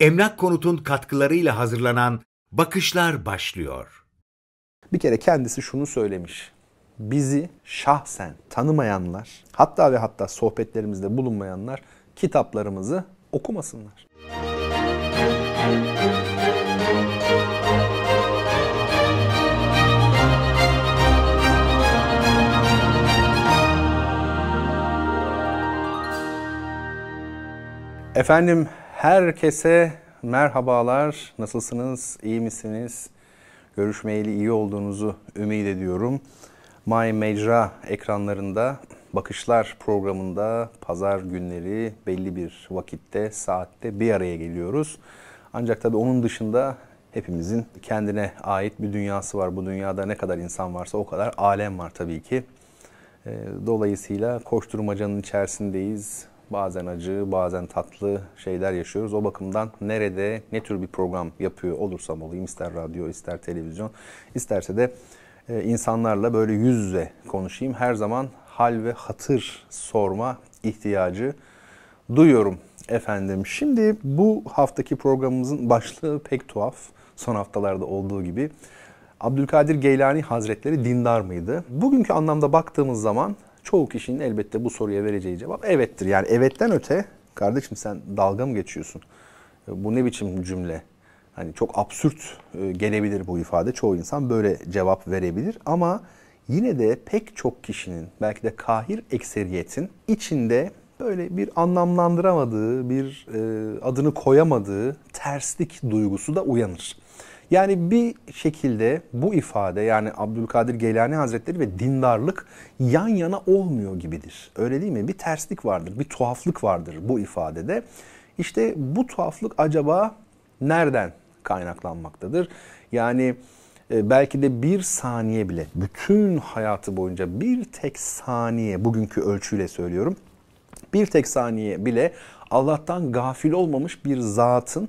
Emlak Konut'un katkılarıyla hazırlanan Bakışlar başlıyor. Bir kere kendisi şunu söylemiş. Bizi şahsen tanımayanlar, hatta ve hatta sohbetlerimizde bulunmayanlar kitaplarımızı okumasınlar. Efendim herkese merhabalar. Nasılsınız? İyi misiniz? Görüşmeyeli iyi olduğunuzu ümit ediyorum. My Mecra ekranlarında Bakışlar programında pazar günleri belli bir vakitte, saatte bir araya geliyoruz. Ancak tabii onun dışında hepimizin kendine ait bir dünyası var. Bu dünyada ne kadar insan varsa o kadar alem var tabii ki. Dolayısıyla koşturmacanın içerisindeyiz bazen acı, bazen tatlı şeyler yaşıyoruz. O bakımdan nerede, ne tür bir program yapıyor olursam olayım, ister radyo, ister televizyon, isterse de e, insanlarla böyle yüz yüze konuşayım. Her zaman hal ve hatır sorma ihtiyacı duyuyorum efendim. Şimdi bu haftaki programımızın başlığı pek tuhaf. Son haftalarda olduğu gibi. Abdülkadir Geylani Hazretleri dindar mıydı? Bugünkü anlamda baktığımız zaman çoğu kişinin elbette bu soruya vereceği cevap evettir. Yani evetten öte kardeşim sen dalga mı geçiyorsun? E, bu ne biçim cümle? Hani çok absürt e, gelebilir bu ifade. Çoğu insan böyle cevap verebilir ama yine de pek çok kişinin belki de kahir ekseriyetin içinde böyle bir anlamlandıramadığı, bir e, adını koyamadığı terslik duygusu da uyanır. Yani bir şekilde bu ifade yani Abdülkadir Geylani Hazretleri ve dindarlık yan yana olmuyor gibidir. Öyle değil mi? Bir terslik vardır, bir tuhaflık vardır bu ifadede. İşte bu tuhaflık acaba nereden kaynaklanmaktadır? Yani e, belki de bir saniye bile bütün hayatı boyunca bir tek saniye bugünkü ölçüyle söylüyorum. Bir tek saniye bile Allah'tan gafil olmamış bir zatın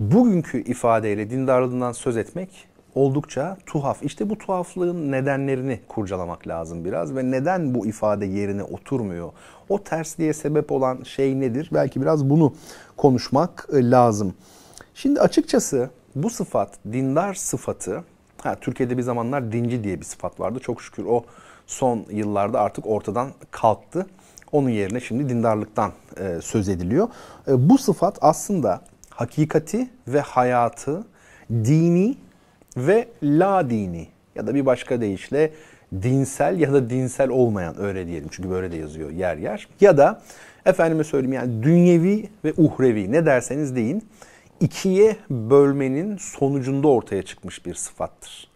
bugünkü ifadeyle dindarlığından söz etmek oldukça tuhaf. İşte bu tuhaflığın nedenlerini kurcalamak lazım biraz ve neden bu ifade yerine oturmuyor? O tersliğe sebep olan şey nedir? Belki biraz bunu konuşmak e, lazım. Şimdi açıkçası bu sıfat, dindar sıfatı, ha, Türkiye'de bir zamanlar dinci diye bir sıfat vardı. Çok şükür o son yıllarda artık ortadan kalktı. Onun yerine şimdi dindarlıktan e, söz ediliyor. E, bu sıfat aslında hakikati ve hayatı dini ve la dini ya da bir başka deyişle dinsel ya da dinsel olmayan öyle diyelim çünkü böyle de yazıyor yer yer ya da efendime söyleyeyim yani dünyevi ve uhrevi ne derseniz deyin ikiye bölmenin sonucunda ortaya çıkmış bir sıfattır.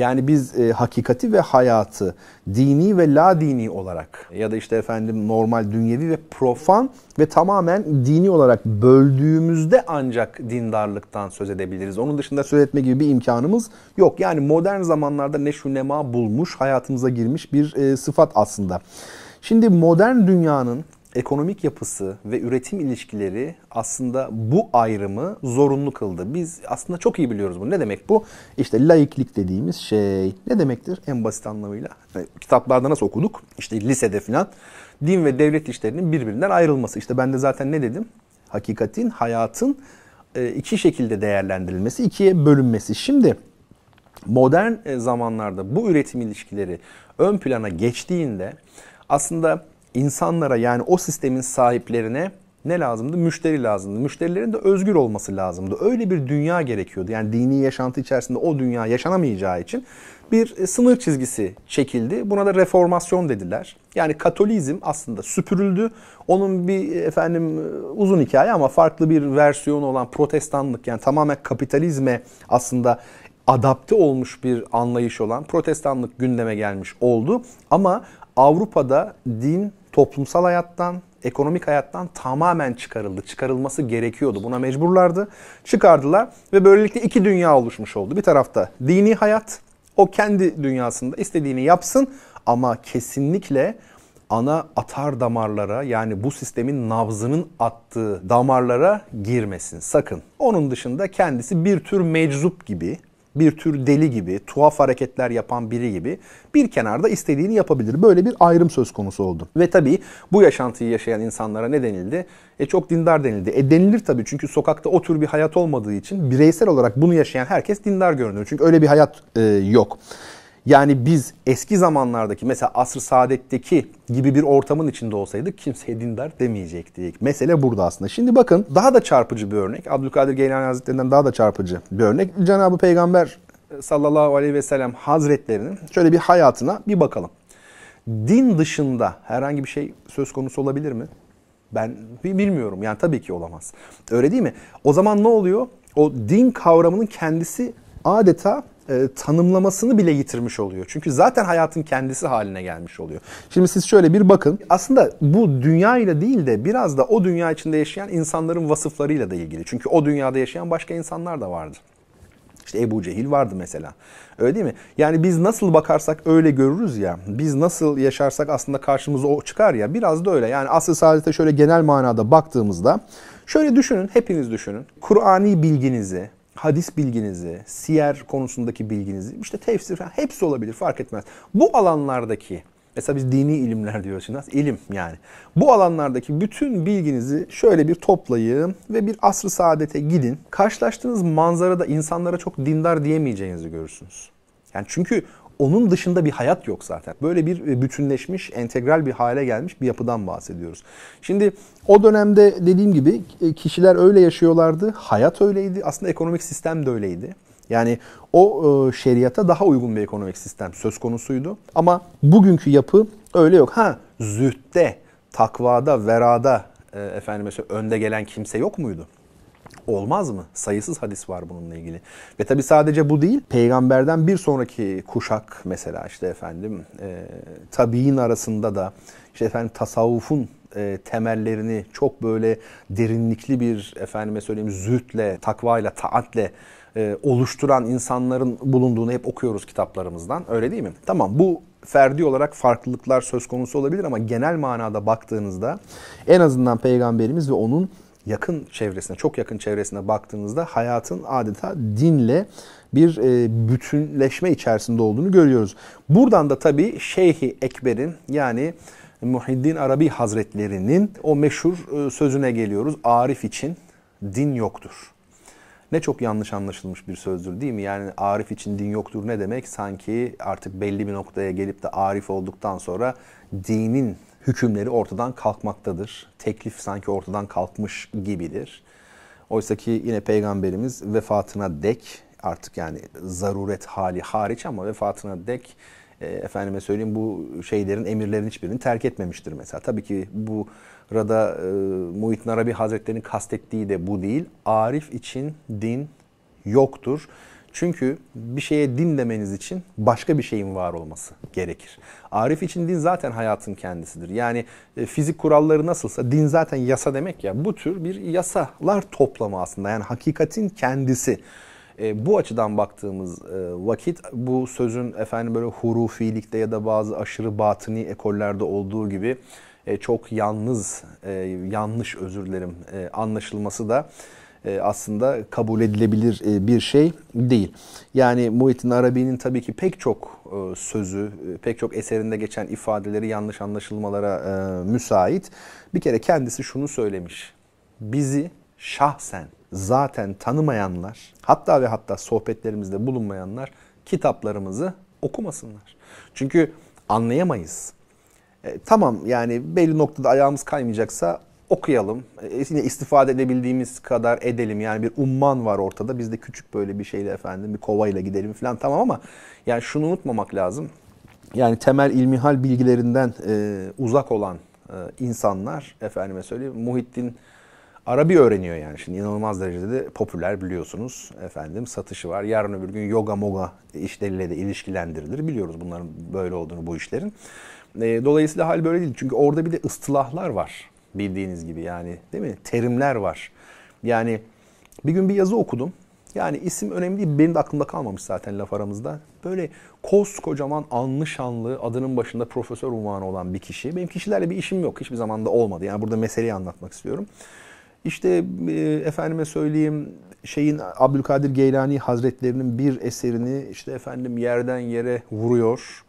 Yani biz e, hakikati ve hayatı dini ve la dini olarak ya da işte efendim normal dünyevi ve profan ve tamamen dini olarak böldüğümüzde ancak dindarlıktan söz edebiliriz. Onun dışında söz etme gibi bir imkanımız yok. Yani modern zamanlarda neşu nema bulmuş, hayatımıza girmiş bir e, sıfat aslında. Şimdi modern dünyanın ekonomik yapısı ve üretim ilişkileri aslında bu ayrımı zorunlu kıldı. Biz aslında çok iyi biliyoruz bunu. Ne demek bu? İşte laiklik dediğimiz şey ne demektir en basit anlamıyla? Yani kitaplarda nasıl okuduk? İşte lisede falan din ve devlet işlerinin birbirinden ayrılması. İşte ben de zaten ne dedim? Hakikatin, hayatın e, iki şekilde değerlendirilmesi, ikiye bölünmesi. Şimdi modern e, zamanlarda bu üretim ilişkileri ön plana geçtiğinde aslında insanlara yani o sistemin sahiplerine ne lazımdı? Müşteri lazımdı. Müşterilerin de özgür olması lazımdı. Öyle bir dünya gerekiyordu. Yani dini yaşantı içerisinde o dünya yaşanamayacağı için bir e, sınır çizgisi çekildi. Buna da reformasyon dediler. Yani Katolizm aslında süpürüldü. Onun bir e, efendim e, uzun hikaye ama farklı bir versiyonu olan protestanlık yani tamamen kapitalizme aslında adapte olmuş bir anlayış olan protestanlık gündeme gelmiş oldu. Ama Avrupa'da din toplumsal hayattan, ekonomik hayattan tamamen çıkarıldı. Çıkarılması gerekiyordu. Buna mecburlardı. Çıkardılar ve böylelikle iki dünya oluşmuş oldu. Bir tarafta dini hayat, o kendi dünyasında istediğini yapsın ama kesinlikle ana atar damarlara yani bu sistemin nabzının attığı damarlara girmesin sakın. Onun dışında kendisi bir tür meczup gibi bir tür deli gibi, tuhaf hareketler yapan biri gibi bir kenarda istediğini yapabilir. Böyle bir ayrım söz konusu oldu. Ve tabii bu yaşantıyı yaşayan insanlara ne denildi? E çok dindar denildi. E denilir tabii çünkü sokakta o tür bir hayat olmadığı için bireysel olarak bunu yaşayan herkes dindar görünüyor. Çünkü öyle bir hayat e, yok. Yani biz eski zamanlardaki mesela asr saadetteki gibi bir ortamın içinde olsaydık kimseye dindar demeyecektik. Mesele burada aslında. Şimdi bakın daha da çarpıcı bir örnek. Abdülkadir Geylani Hazretlerinden daha da çarpıcı bir örnek. Cenab-ı Peygamber sallallahu aleyhi ve sellem hazretlerinin şöyle bir hayatına bir bakalım. Din dışında herhangi bir şey söz konusu olabilir mi? Ben bilmiyorum. Yani tabii ki olamaz. Öyle değil mi? O zaman ne oluyor? O din kavramının kendisi adeta e, tanımlamasını bile yitirmiş oluyor. Çünkü zaten hayatın kendisi haline gelmiş oluyor. Şimdi siz şöyle bir bakın. Aslında bu dünya ile değil de biraz da o dünya içinde yaşayan insanların vasıflarıyla da ilgili. Çünkü o dünyada yaşayan başka insanlar da vardı. İşte Ebu Cehil vardı mesela. Öyle değil mi? Yani biz nasıl bakarsak öyle görürüz ya. Biz nasıl yaşarsak aslında karşımıza o çıkar ya. Biraz da öyle. Yani asıl saadete şöyle genel manada baktığımızda şöyle düşünün, hepiniz düşünün. Kur'ani bilginizi, hadis bilginizi, siyer konusundaki bilginizi, işte tefsir hepsi olabilir fark etmez. Bu alanlardaki Mesela biz dini ilimler diyoruz şimdi. ilim yani. Bu alanlardaki bütün bilginizi şöyle bir toplayın ve bir asr-ı saadete gidin. Karşılaştığınız manzarada insanlara çok dindar diyemeyeceğinizi görürsünüz. Yani çünkü onun dışında bir hayat yok zaten. Böyle bir e, bütünleşmiş, entegral bir hale gelmiş bir yapıdan bahsediyoruz. Şimdi o dönemde dediğim gibi e, kişiler öyle yaşıyorlardı. Hayat öyleydi. Aslında ekonomik sistem de öyleydi. Yani o e, şeriata daha uygun bir ekonomik sistem söz konusuydu. Ama bugünkü yapı öyle yok. Ha zühtte, takvada, verada e, efendim mesela önde gelen kimse yok muydu? Olmaz mı? Sayısız hadis var bununla ilgili. Ve tabi sadece bu değil. Peygamberden bir sonraki kuşak mesela işte efendim e, tabiin arasında da işte efendim tasavvufun e, temellerini çok böyle derinlikli bir efendime söyleyeyim zühtle, takvayla, taatle e, oluşturan insanların bulunduğunu hep okuyoruz kitaplarımızdan. Öyle değil mi? Tamam bu ferdi olarak farklılıklar söz konusu olabilir ama genel manada baktığınızda en azından peygamberimiz ve onun yakın çevresine, çok yakın çevresine baktığınızda hayatın adeta dinle bir e, bütünleşme içerisinde olduğunu görüyoruz. Buradan da tabii Şeyhi Ekber'in yani Muhiddin Arabi Hazretlerinin o meşhur e, sözüne geliyoruz. Arif için din yoktur. Ne çok yanlış anlaşılmış bir sözdür değil mi? Yani arif için din yoktur ne demek? Sanki artık belli bir noktaya gelip de arif olduktan sonra dinin hükümleri ortadan kalkmaktadır. Teklif sanki ortadan kalkmış gibidir. Oysa ki yine peygamberimiz vefatına dek artık yani zaruret hali hariç ama vefatına dek e, efendime söyleyeyim bu şeylerin emirlerin hiçbirini terk etmemiştir mesela. Tabii ki bu burada e, Muhittin Arabi Hazretleri'nin kastettiği de bu değil. Arif için din yoktur. Çünkü bir şeye din demeniz için başka bir şeyin var olması gerekir. Arif için din zaten hayatın kendisidir. Yani e, fizik kuralları nasılsa din zaten yasa demek ya. Bu tür bir yasalar toplamı aslında. Yani hakikatin kendisi. E, bu açıdan baktığımız e, vakit bu sözün efendim böyle hurufilikte ya da bazı aşırı batıni ekollerde olduğu gibi e, çok yalnız, e, yanlış özür dilerim e, anlaşılması da aslında kabul edilebilir e, bir şey değil. Yani Muhittin Arabi'nin tabii ki pek çok e, sözü, e, pek çok eserinde geçen ifadeleri yanlış anlaşılmalara e, müsait. Bir kere kendisi şunu söylemiş. Bizi şahsen zaten tanımayanlar, hatta ve hatta sohbetlerimizde bulunmayanlar kitaplarımızı okumasınlar. Çünkü anlayamayız. E, tamam yani belli noktada ayağımız kaymayacaksa okuyalım. E, yine istifade edebildiğimiz kadar edelim. Yani bir umman var ortada. Biz de küçük böyle bir şeyle efendim bir kovayla gidelim falan tamam ama yani şunu unutmamak lazım. Yani temel ilmihal bilgilerinden e, uzak olan e, insanlar efendime söyleyeyim Muhittin Arabi öğreniyor yani. Şimdi inanılmaz derecede de popüler biliyorsunuz. Efendim satışı var. Yarın öbür gün yoga moga işleriyle de ilişkilendirilir. Biliyoruz bunların böyle olduğunu bu işlerin. E, dolayısıyla hal böyle değil. Çünkü orada bir de ıstılahlar var. Bildiğiniz gibi yani değil mi? Terimler var. Yani bir gün bir yazı okudum. Yani isim önemli değil. Benim de aklımda kalmamış zaten laf aramızda. Böyle koskocaman anlı şanlı adının başında profesör unvanı olan bir kişi. Benim kişilerle bir işim yok. Hiçbir zaman da olmadı. Yani burada meseleyi anlatmak istiyorum. İşte e, efendime söyleyeyim şeyin Abdülkadir Geylani Hazretlerinin bir eserini işte efendim yerden yere vuruyor.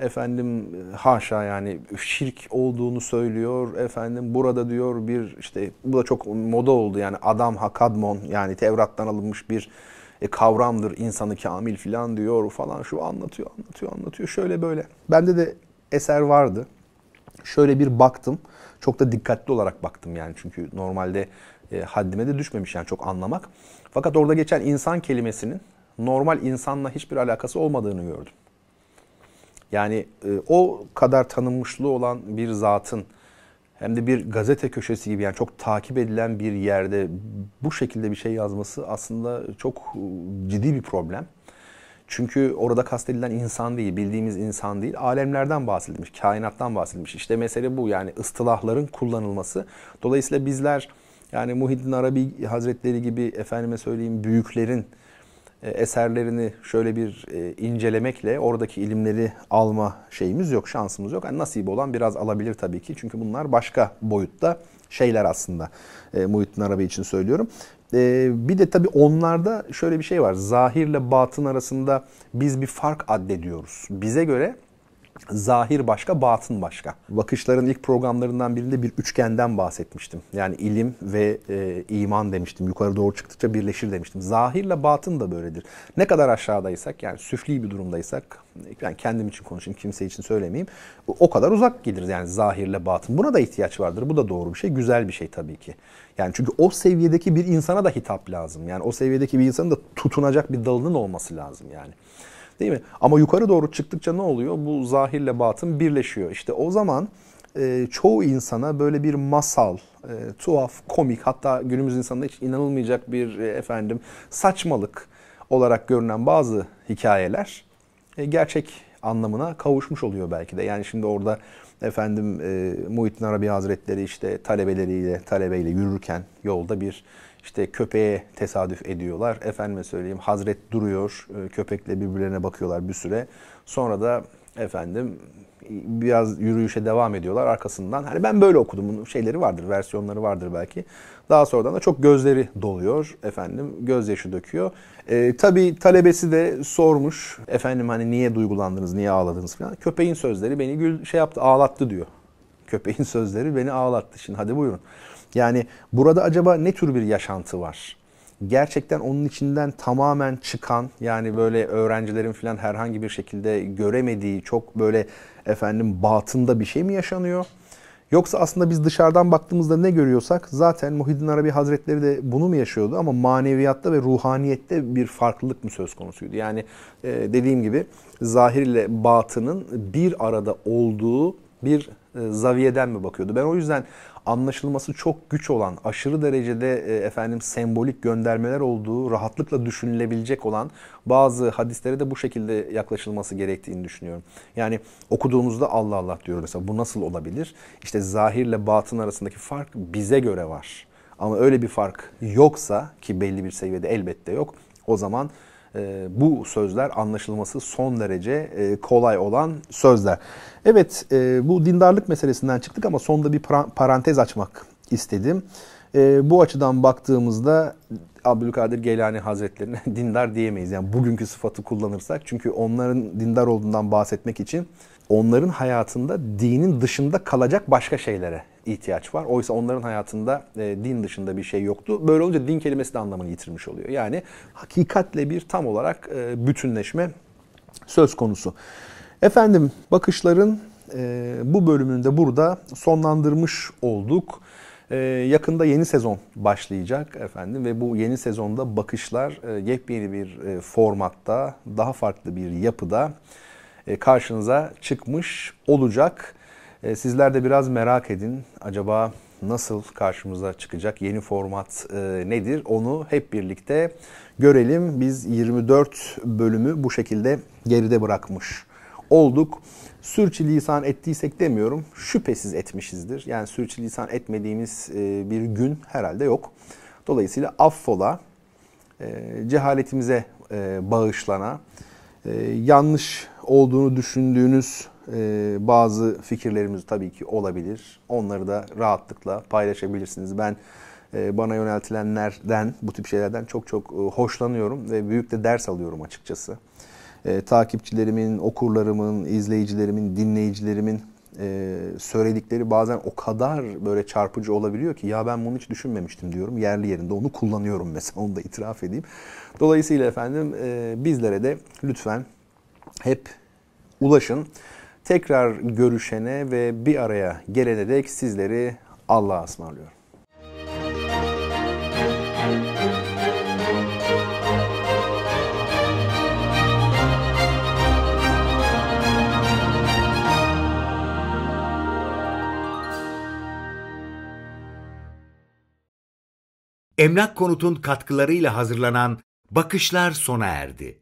Efendim haşa yani şirk olduğunu söylüyor. Efendim burada diyor bir işte bu da çok moda oldu yani adam hakadmon yani Tevrat'tan alınmış bir e, kavramdır insanı kamil filan diyor falan şu anlatıyor anlatıyor anlatıyor şöyle böyle. Bende de eser vardı. Şöyle bir baktım. Çok da dikkatli olarak baktım yani çünkü normalde e, haddime de düşmemiş yani çok anlamak. Fakat orada geçen insan kelimesinin normal insanla hiçbir alakası olmadığını gördüm. Yani e, o kadar tanınmışlığı olan bir zatın hem de bir gazete köşesi gibi yani çok takip edilen bir yerde bu şekilde bir şey yazması aslında çok e, ciddi bir problem. Çünkü orada kastedilen insan değil, bildiğimiz insan değil, alemlerden bahsedilmiş, kainattan bahsedilmiş. İşte mesele bu yani ıstılahların kullanılması. Dolayısıyla bizler yani Muhyiddin Arabi Hazretleri gibi efendime söyleyeyim büyüklerin eserlerini şöyle bir e, incelemekle oradaki ilimleri alma şeyimiz yok, şansımız yok. Yani nasip olan biraz alabilir tabii ki. Çünkü bunlar başka boyutta şeyler aslında. E, Muhyiddin Arabi için söylüyorum. E, bir de tabii onlarda şöyle bir şey var. Zahirle batın arasında biz bir fark addediyoruz. Bize göre Zahir başka, batın başka. Bakışların ilk programlarından birinde bir üçgenden bahsetmiştim. Yani ilim ve e, iman demiştim. Yukarı doğru çıktıkça birleşir demiştim. Zahirle batın da böyledir. Ne kadar aşağıdaysak yani süfli bir durumdaysak, yani kendim için konuşayım, kimse için söylemeyeyim. O kadar uzak geliriz yani zahirle batın. Buna da ihtiyaç vardır. Bu da doğru bir şey, güzel bir şey tabii ki. Yani çünkü o seviyedeki bir insana da hitap lazım. Yani o seviyedeki bir insanın da tutunacak bir dalının olması lazım yani. Değil mi? Ama yukarı doğru çıktıkça ne oluyor? Bu zahirle batın birleşiyor. İşte o zaman e, çoğu insana böyle bir masal, e, tuhaf, komik hatta günümüz insanında hiç inanılmayacak bir e, efendim saçmalık olarak görünen bazı hikayeler e, gerçek anlamına kavuşmuş oluyor belki de. Yani şimdi orada efendim e, Muhittin Arabi Hazretleri işte talebeleriyle, talebeyle yürürken yolda bir işte köpeğe tesadüf ediyorlar. Efendime söyleyeyim Hazret duruyor, e, köpekle birbirlerine bakıyorlar bir süre. Sonra da efendim biraz yürüyüşe devam ediyorlar arkasından. Hani ben böyle okudum. Bunun şeyleri vardır, versiyonları vardır belki. Daha sonradan da çok gözleri doluyor efendim. Gözyaşı döküyor. E, tabii talebesi de sormuş. Efendim hani niye duygulandınız, niye ağladınız falan. Köpeğin sözleri beni gül şey yaptı, ağlattı diyor. Köpeğin sözleri beni ağlattı. Şimdi hadi buyurun. Yani burada acaba ne tür bir yaşantı var? Gerçekten onun içinden tamamen çıkan yani böyle öğrencilerin falan herhangi bir şekilde göremediği çok böyle efendim batında bir şey mi yaşanıyor? Yoksa aslında biz dışarıdan baktığımızda ne görüyorsak zaten Muhyiddin Arabi Hazretleri de bunu mu yaşıyordu ama maneviyatta ve ruhaniyette bir farklılık mı söz konusuydu? Yani e, dediğim gibi zahir ile batının bir arada olduğu bir e, zaviyeden mi bakıyordu? Ben o yüzden anlaşılması çok güç olan, aşırı derecede e, efendim sembolik göndermeler olduğu, rahatlıkla düşünülebilecek olan bazı hadislere de bu şekilde yaklaşılması gerektiğini düşünüyorum. Yani okuduğumuzda Allah Allah diyoruz mesela bu nasıl olabilir? İşte zahirle batın arasındaki fark bize göre var. Ama öyle bir fark yoksa ki belli bir seviyede elbette yok. O zaman e, bu sözler anlaşılması son derece e, kolay olan sözler. Evet e, bu dindarlık meselesinden çıktık ama sonda bir parantez açmak istedim. E, bu açıdan baktığımızda Abdülkadir Geylani Hazretlerine dindar diyemeyiz. Yani bugünkü sıfatı kullanırsak çünkü onların dindar olduğundan bahsetmek için onların hayatında dinin dışında kalacak başka şeylere ihtiyaç var. Oysa onların hayatında e, din dışında bir şey yoktu. Böyle olunca din kelimesi de anlamını yitirmiş oluyor. Yani hakikatle bir tam olarak e, bütünleşme söz konusu. Efendim bakışların e, bu bölümünde burada sonlandırmış olduk. E, yakında yeni sezon başlayacak efendim ve bu yeni sezonda bakışlar e, yepyeni bir e, formatta, daha farklı bir yapıda e, karşınıza çıkmış olacak. E, sizler de biraz merak edin. Acaba nasıl karşımıza çıkacak? Yeni format e, nedir? Onu hep birlikte görelim. Biz 24 bölümü bu şekilde geride bırakmış olduk. Sürçülisan ettiysek demiyorum. Şüphesiz etmişizdir. Yani sürçülisan etmediğimiz e, bir gün herhalde yok. Dolayısıyla affola, cehaletimize bağışlana, yanlış olduğunu düşündüğünüz e, bazı fikirlerimiz tabii ki olabilir. Onları da rahatlıkla paylaşabilirsiniz. Ben e, bana yöneltilenlerden, bu tip şeylerden çok çok e, hoşlanıyorum ve büyük de ders alıyorum açıkçası. E, takipçilerimin, okurlarımın, izleyicilerimin, dinleyicilerimin e, söyledikleri bazen o kadar böyle çarpıcı olabiliyor ki ya ben bunu hiç düşünmemiştim diyorum. Yerli yerinde onu kullanıyorum mesela onu da itiraf edeyim. Dolayısıyla efendim e, bizlere de lütfen hep ulaşın. Tekrar görüşene ve bir araya gelene dek sizleri Allah'a ısmarlıyorum. Emlak Konut'un katkılarıyla hazırlanan Bakışlar sona erdi.